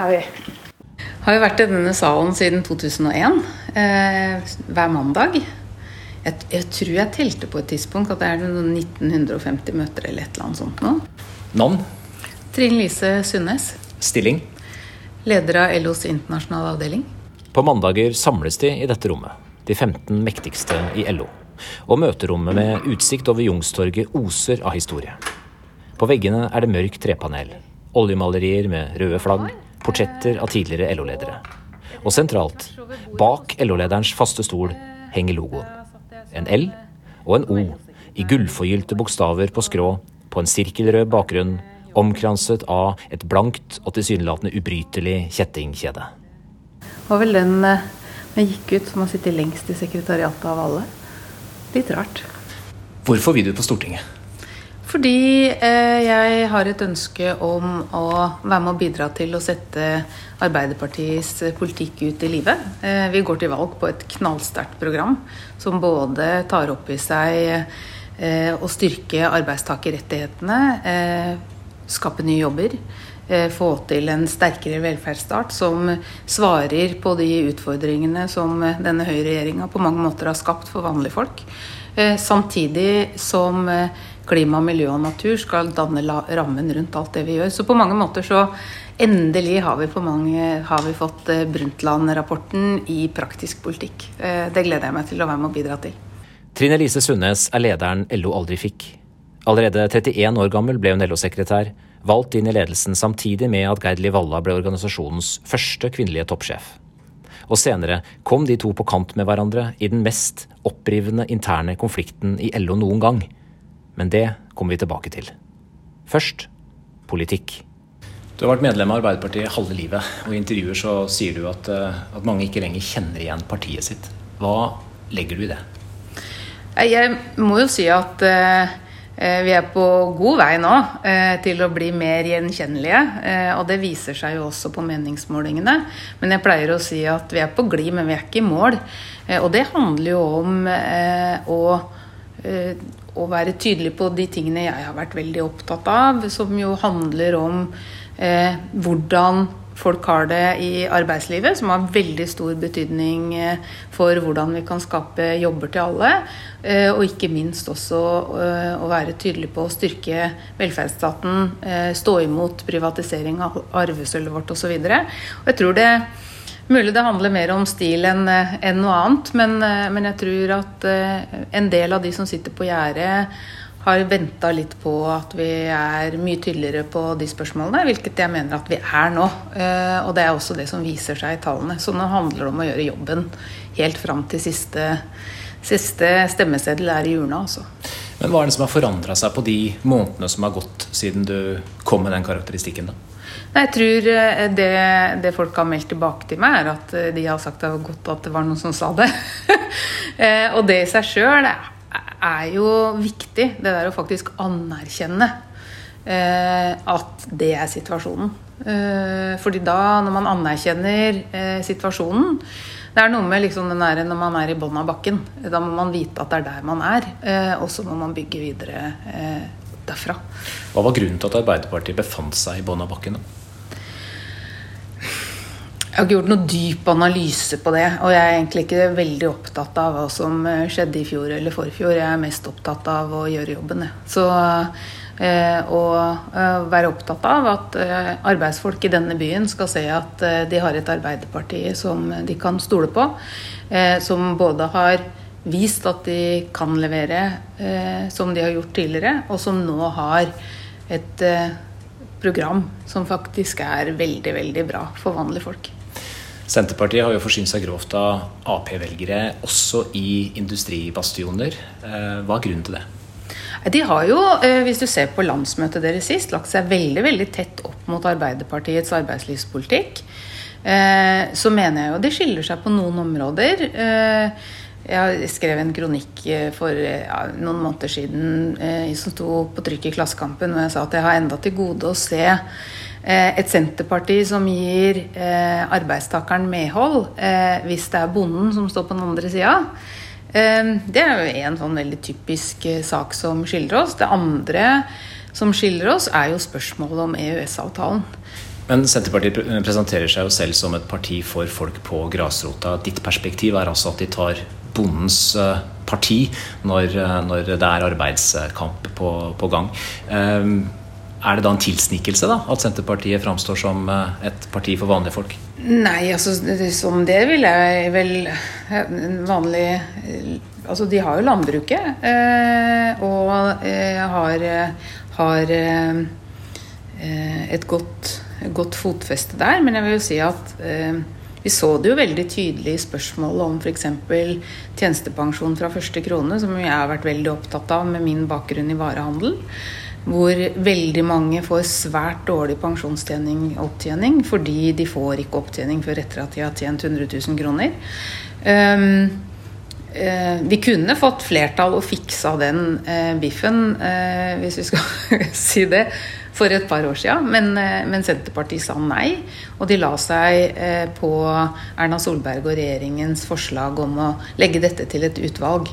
er vi. Har jo vært i denne salen siden 2001, eh, hver mandag. Jeg, jeg, tror jeg telte på et tidspunkt at det er 1950 møter eller et eller annet sånt nå. Navn? Trine Lise Sundnes. Stilling? Leder av LOs internasjonale avdeling. På mandager samles de i dette rommet, de 15 mektigste i LO. Og møterommet med utsikt over Jungstorget oser av historie. På veggene er det mørk trepanel, oljemalerier med røde flagg, portretter av tidligere LO-ledere. Og sentralt, bak LO-lederens faste stol, henger logoen. En L og en O i gullforgylte bokstaver på skrå på en sirkelrød bakgrunn, omkranset av et blankt og tilsynelatende ubrytelig kjettingkjede. Det var vel den eh, jeg gikk ut som har sittet lengst i sekretariatet av alle. Litt rart. Hvorfor vil du på Stortinget? Fordi eh, jeg har et ønske om å være med og bidra til å sette Arbeiderpartiets politikk ut i livet. Eh, vi går til valg på et knallsterkt program som både tar opp i seg eh, å styrke arbeidstakerrettighetene, eh, skape nye jobber, eh, få til en sterkere velferdsstat som svarer på de utfordringene som denne høyreregjeringa på mange måter har skapt for vanlige folk. Eh, samtidig som klima, miljø og natur skal danne rammen rundt alt det vi gjør. Så på mange måter så endelig har vi, mange, har vi fått eh, Brundtland-rapporten i praktisk politikk. Eh, det gleder jeg meg til å være med og bidra til. Trine Lise Sundnes er lederen LO aldri fikk. Allerede 31 år gammel ble hun LO-sekretær, valgt inn i ledelsen samtidig med at Gerd Liv ble organisasjonens første kvinnelige toppsjef. Og senere kom de to på kant med hverandre i den mest opprivende interne konflikten i LO noen gang – men det kommer vi tilbake til. Først politikk. Du har vært medlem av Arbeiderpartiet halve livet, og i intervjuer så sier du at, eh, at mange ikke lenger kjenner igjen partiet sitt. Hva legger du i det? Jeg må jo si at uh, vi er på god vei nå uh, til å bli mer gjenkjennelige. Uh, og det viser seg jo også på meningsmålingene. Men jeg pleier å si at vi er på glid, men vi er ikke i mål. og det handler jo om å å være tydelig på de tingene jeg har vært veldig opptatt av, som jo handler om eh, hvordan folk har det i arbeidslivet, som har veldig stor betydning eh, for hvordan vi kan skape jobber til alle. Eh, og ikke minst også eh, å være tydelig på å styrke velferdsstaten, stå imot privatisering av arvesølvet vårt osv. Jeg tror det Mulig det handler mer om stil enn eh, en noe annet, men, eh, men, jeg tror at eh, en del av de som sitter på gjerdet, har venta litt på at vi er mye tydeligere på de spørsmålene, hvilket jeg mener at vi er nå. Og det er også det som viser seg i tallene. Så nå handler det om å gjøre jobben helt fram til siste, siste stemmeseddel er i urna. Altså. Men hva er det som har forandra seg på de månedene som har gått siden du kom med den karakteristikken? da? Jeg tror eh, det, det, folk har meldt tilbake til meg, er at eh, de har sagt det var godt at det var noen som sa det. Eh, og det i seg sjøl er jo viktig, det der å faktisk anerkjenne at det er situasjonen. Fordi da, når man anerkjenner situasjonen Det er noe med liksom den der, når man er i bunnen av bakken. Da må man vite at det er der man er, og så må man bygge videre derfra. Hva var grunnen til at Arbeiderpartiet befant seg i bånn av bakken? Jeg har ikke gjort noe dyp analyse på det. Og jeg er egentlig ikke veldig opptatt av hva som eh, skjedde i fjor eller forfjor. Jeg er mest opptatt av å gjøre jobben. Så eh, å eh, være opptatt av at arbeidsfolk i denne byen skal se at de har et Arbeiderparti som de kan stole på. Som både har vist at de kan levere eh, som de har gjort tidligere, og som nå har et eh, program som faktisk er veldig, veldig bra for vanlige folk. Senterpartiet har jo forsynt seg grovt av Ap-velgere også i industribastioner. Eh, hva er grunnen til det? De har jo, eh, hvis du ser på landsmøtet deres sist, lagt seg veldig veldig tett opp mot Arbeiderpartiets arbeidslivspolitikk. Eh, så mener jeg jo de skiller seg på noen områder. Jeg skrev en kronikk eh, for ja, noen måneder siden eh, som sto på trykk i Klassekampen, hvor jeg sa at jeg har enda til gode å se eh, et Senterparti som gir eh, arbeidstakeren medhold eh, hvis det er bonden som står på den andre sida. Eh, det er jo en sånn veldig typisk sak som skiller oss. Det andre som skiller oss, er jo spørsmålet om EØS-avtalen. Men Senterpartiet presenterer seg jo selv som et parti for folk på grasrota. Ditt perspektiv er altså at de tar bondens eh, parti når, eh, når det er arbeidskamp på, på gang. Um, er det da en tilsnikelse da, at Senterpartiet framstår som eh, et parti for vanlige folk? Nei, altså som det vil jeg vel vanlig Altså de har jo landbruket og har, har et godt, godt, fotfeste der. Men jeg vil jo si at vi så det jo veldig tydelig i spørsmålet om f.eks. tjenestepensjon fra første krone, som jeg har vært veldig opptatt av med min bakgrunn i varehandel hvor veldig mange får svært dårlig pensjonstjening opptjening fordi de får ikke opptjening før etter at de har tjent 100 000 kroner. Um, vi kunne fått flertall og fiksa den uh, biffen, uh, hvis vi skal si det, for et par år siden. Men, men, Senterpartiet sa nei, og de la seg på Erna Solberg og regjeringens forslag om å legge dette til et utvalg.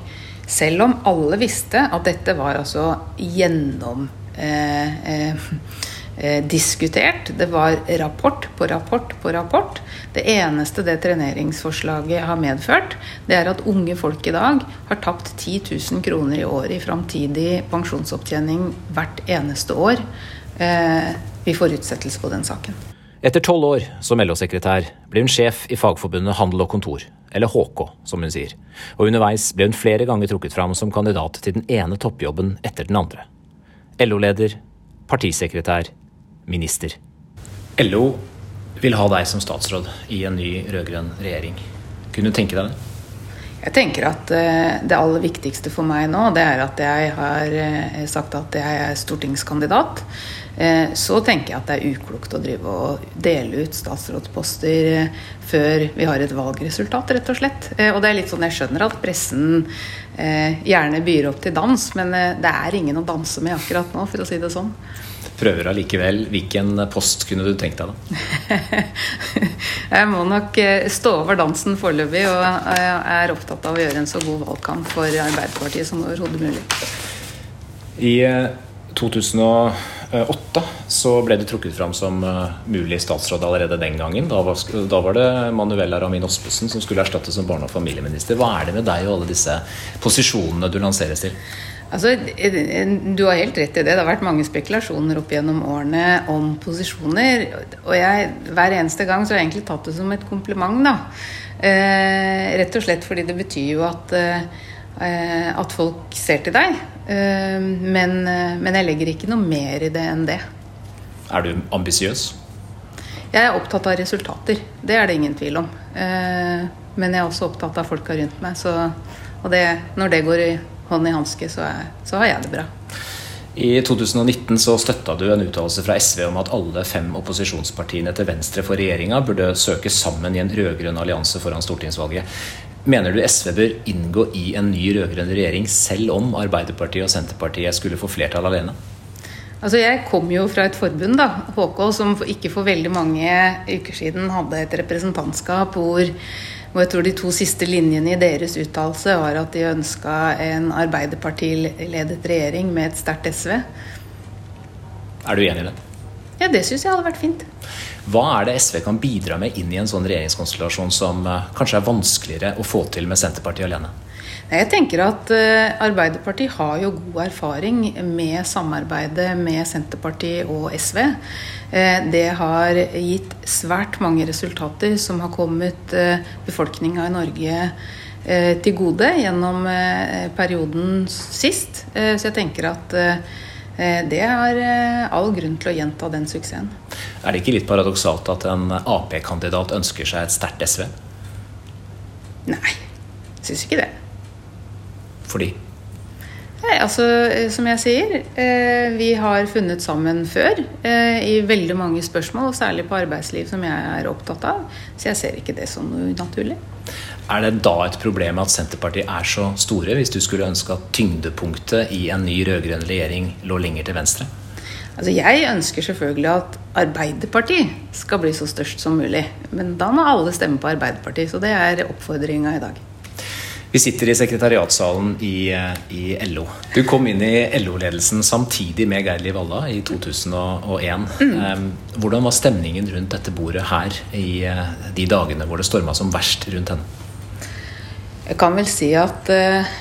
Selv om alle visste at dette var altså gjennom eh, eh, eh. Det var rapport på rapport på rapport. Det eneste det treneringsforslaget har medført, det er at unge folk i dag har tapt 10 000 kroner i året i framtidig pensjonsopptjening hvert eneste år. Eh, vi får utsettelse på den saken. Etter tolv år som LO-sekretær ble hun sjef i Fagforbundet Handel og Kontor, eller HK, som hun sier. Og underveis ble hun flere ganger trukket fram som kandidat til den ene toppjobben etter den andre. LO-leder, partisekretær, minister. LO vil ha deg som statsråd i en ny rød-grønn regjering. Kunne du tenke deg det? Jeg tenker at eh, det aller viktigste for meg nå, det er at jeg har eh, sagt at jeg er stortingskandidat. Eh, så tenker jeg at det er uklokt å drive og dele ut statsrådsposter eh, før vi har et valgresultat, rett og slett. Eh, og det er litt sånn jeg skjønner at pressen gjerne byr opp til dans, men det er ingen å danse med akkurat nå, for å si det sånn. Prøver allikevel. Hvilken post kunne du tenkt deg, da? jeg må nok stå over dansen foreløpig, og er opptatt av å gjøre en så god valgkamp for Arbeiderpartiet som overhodet mulig. I 2008 så ble det trukket fram som uh, mulig statsråd allerede den gangen. Da var, da var det Manuela Ramin Ospesen som skulle erstattes som barne- og familieminister. Hva er det med deg og alle disse posisjonene du lanseres til? Altså, Du har helt rett i det. Det har vært mange spekulasjoner opp gjennom årene om posisjoner. Og jeg, hver eneste gang så har jeg egentlig tatt det som et kompliment. da. Eh, rett og slett fordi det betyr jo at eh, Eh, at folk ser til deg. Eh, men, eh, men, jeg legger ikke noe mer i det enn det. Er du ambisiøs? Jeg er opptatt av resultater. Det er det ingen tvil om. Men jeg er også opptatt av folka rundt meg. Så, og det, når det går i hånd i hanske, så, så har jeg det bra. I 2019 så støtta du en uttalelse fra SV om at alle fem opposisjonspartiene til venstre for regjeringa burde søke sammen i en rød-grønn allianse foran stortingsvalget. Mener du SV bør inngå i en ny rød-grønn regjering selv om Arbeiderpartiet og Senterpartiet skulle få flertall alene? Altså Jeg kom jo fra et forbund, da, HK, som ikke for veldig mange uker siden hadde et representantskap hvor, hvor jeg tror de to siste linjene i deres uttalelse var at de ønska en Arbeiderpartiledet regjering med et sterkt SV. Er du enig i det? Ja, det syns jeg hadde vært fint. Hva er det SV kan bidra med inn i en sånn regjeringskonstellasjon som uh, kanskje er vanskeligere å få til med Senterpartiet alene? Jeg tenker at uh, Arbeiderpartiet har jo god erfaring med samarbeidet med Senterpartiet og SV. Uh, det har gitt svært mange resultater som har kommet befolkninga i Norge til gode gjennom perioden sist. Så jeg tenker at det er all grunn til å gjenta den suksessen. Er det ikke litt paradoksalt at en Ap-kandidat ønsker seg et sterkt SV? Nei, syns ikke det. Fordi? Nei, altså, eh, som jeg sier, eh, vi har funnet sammen før eh, i veldig mange spørsmål, og særlig på arbeidsliv, som jeg er opptatt av. Så jeg ser ikke det som noe unaturlig. Er det da et problem at Senterpartiet er så store, hvis du skulle ønske at tyngdepunktet i en ny rød-grønn regjering lå lenger til venstre? Altså Jeg ønsker selvfølgelig at Arbeiderpartiet skal bli så størst som mulig. Men da må alle stemme på Arbeiderpartiet. Så det er oppfordringa i dag. Vi sitter i sekretariatsalen i, i LO. Du kom inn i LO-ledelsen samtidig med Geir Liv Valla i 2001. Mm. Hvordan var stemningen rundt dette bordet her i eh, de dagene hvor det storma som verst rundt henne? Jeg kan vel si at uh,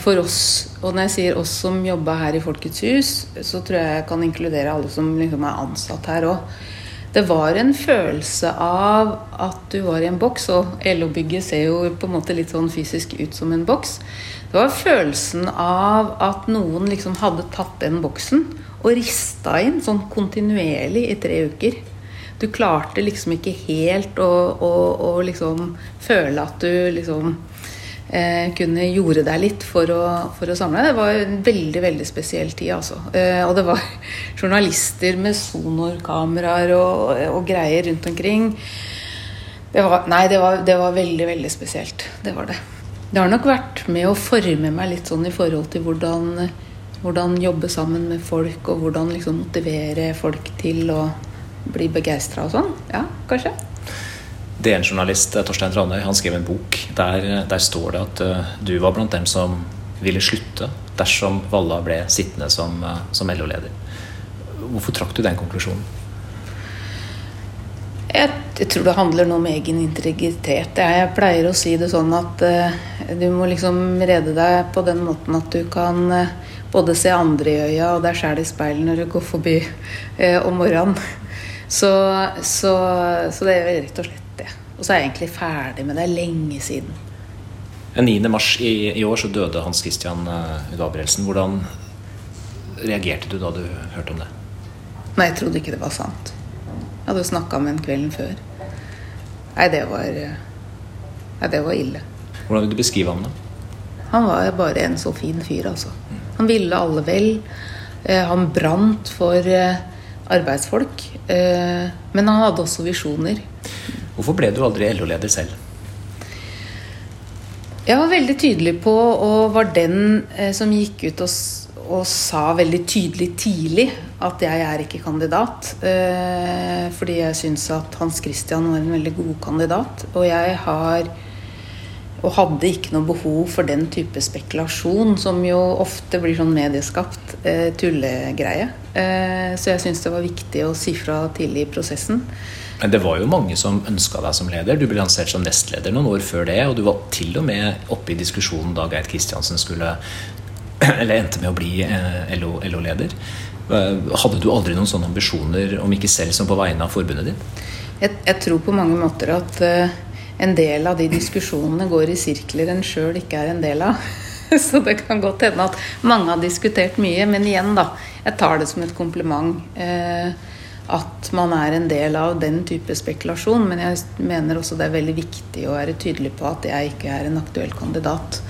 for oss, og når jeg sier oss som jobber her i Folkets hus, så tror jeg jeg kan inkludere alle som liksom er ansatt her òg det var en følelse av at du var i en boks, og LO-bygget ser jo på en måte litt sånn fysisk ut som en boks. Det var følelsen av at noen liksom hadde tatt den boksen og rista inn sånn kontinuerlig i tre uker. Du klarte liksom ikke helt å, å, å liksom føle at du liksom eh, kunne jorde deg litt for å, for å, samle. Det var en veldig veldig spesiell tid, altså. Eh, og det var journalister med sonorkameraer og, og, greier rundt omkring. Det var, nei, det var, det var, veldig, veldig spesielt. Det var det. Det har nok vært med å forme meg litt sånn i forhold til hvordan, hvordan jobbe sammen med folk, og hvordan liksom motivere folk til å bli begeistra og sånn. Ja, kanskje. DN-journalist eh, Torstein Tranøy han skrev en bok. Der, eh, der, står det at uh, du var blant dem som ville slutte dersom Valla ble sittende som, uh, som LO-leder. Hvorfor trakk du den konklusjonen? Jeg, jeg, tror det handler noe om egen integritet. Jeg pleier å si det sånn at uh, du må liksom rede deg på den måten at du kan både se andre i øya og deg sjæl i speilet når du går forbi om morgenen. Så, så, så det er rett og slett det. og så er jeg egentlig ferdig med det lenge siden. Den 9. mars i, i, år så døde Hans Christian uh, Gabrielsen. Hvordan reagerte du da du hørte om det? Nei, jeg trodde ikke det var sant. Jeg hadde jo snakka med ham kvelden før. Nei, det var Nei, det var ille. Hvordan vil du beskrive ham da? Han var bare en så fin fyr, altså. Han ville alle vel. Eh, han brant for eh, arbeidsfolk. Men han hadde også visjoner. Hvorfor ble du aldri LO-leder selv? Jeg var veldig tydelig på, og var den eh, som gikk ut og, og, sa veldig tydelig tidlig at jeg er ikke kandidat. Eh, fordi jeg syns at Hans Christian var en veldig god kandidat. Og jeg har og hadde ikke noe behov for den type spekulasjon, som jo ofte blir sånn medieskapt eh, tullegreie. Eh, så jeg syns det var viktig å si fra tidlig i prosessen. Men det var jo mange som ønska deg som leder. Du ble lansert som nestleder noen år før det. Og du var til og med oppe i diskusjonen da Geit Kristiansen skulle Eller endte med å bli eh, LO-leder. LO hadde du aldri noen sånne ambisjoner, om ikke selv som på vegne av forbundet ditt? Jeg, jeg tror på mange måter at uh, en del av de diskusjonene går i sirkler en sjøl ikke er en del av. Så det kan godt hende at mange har diskutert mye. Men igjen, da. Jeg tar det som et kompliment. eh, at man er en del av den type spekulasjon. Men jeg mener også det er veldig viktig å være tydelig på at jeg ikke er en aktuell kandidat.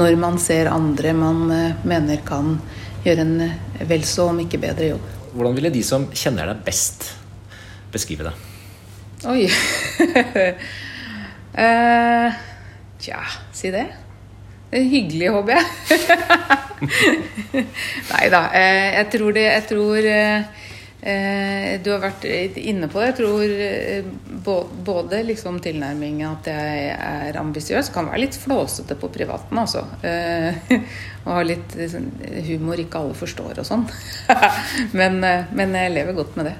Når man ser andre man eh, mener kan gjøre en eh, vel så, om ikke bedre jobb. Hvordan ville de som kjenner deg best, beskrive deg? Oi uh, Tja, si det. Det er hyggelig, hobby. Nei da. Jeg tror det Jeg tror Eh, du har vært inne på det. Jeg tror eh, både liksom tilnærmingen at jeg er ambisiøs, kan være litt flåsete på privaten, altså. Og ha litt sånn, humor ikke alle forstår og sånn. men, men, jeg lever godt med det.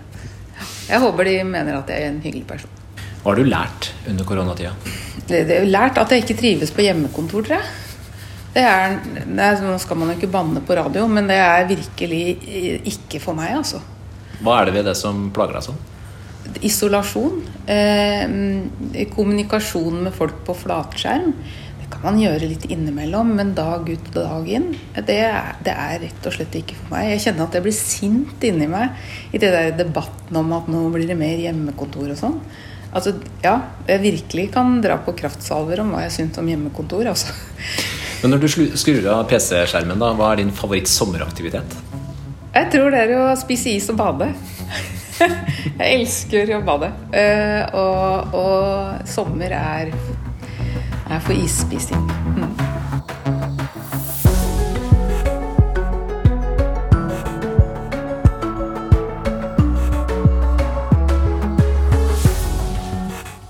Jeg håper de mener at jeg er en hyggelig person. Hva har du lært under koronatida? Det, det er lært at jeg ikke trives på hjemmekontor, tror jeg. Det er, det er, nå skal man jo ikke banne på radio, men det er virkelig ikke for meg, altså. Hva er det ved det som plager deg sånn? Isolasjon. Eh, kommunikasjon med folk på flatskjerm. Det kan man gjøre litt innimellom, men dag ut og dag inn, det er, det er, rett og slett ikke for meg. Jeg kjenner at jeg blir sint inni meg i det der debatten om at nå blir det mer hjemmekontor og sånn. Altså, ja, jeg virkelig kan dra på kraftsalver om hva jeg syns om hjemmekontor, altså. Men når du skrur av PC-skjermen, da, hva er din favoritt sommeraktivitet? Jeg tror det er å spise is og bade. jeg elsker å bade. Uh, og, og, sommer er, er for isspising.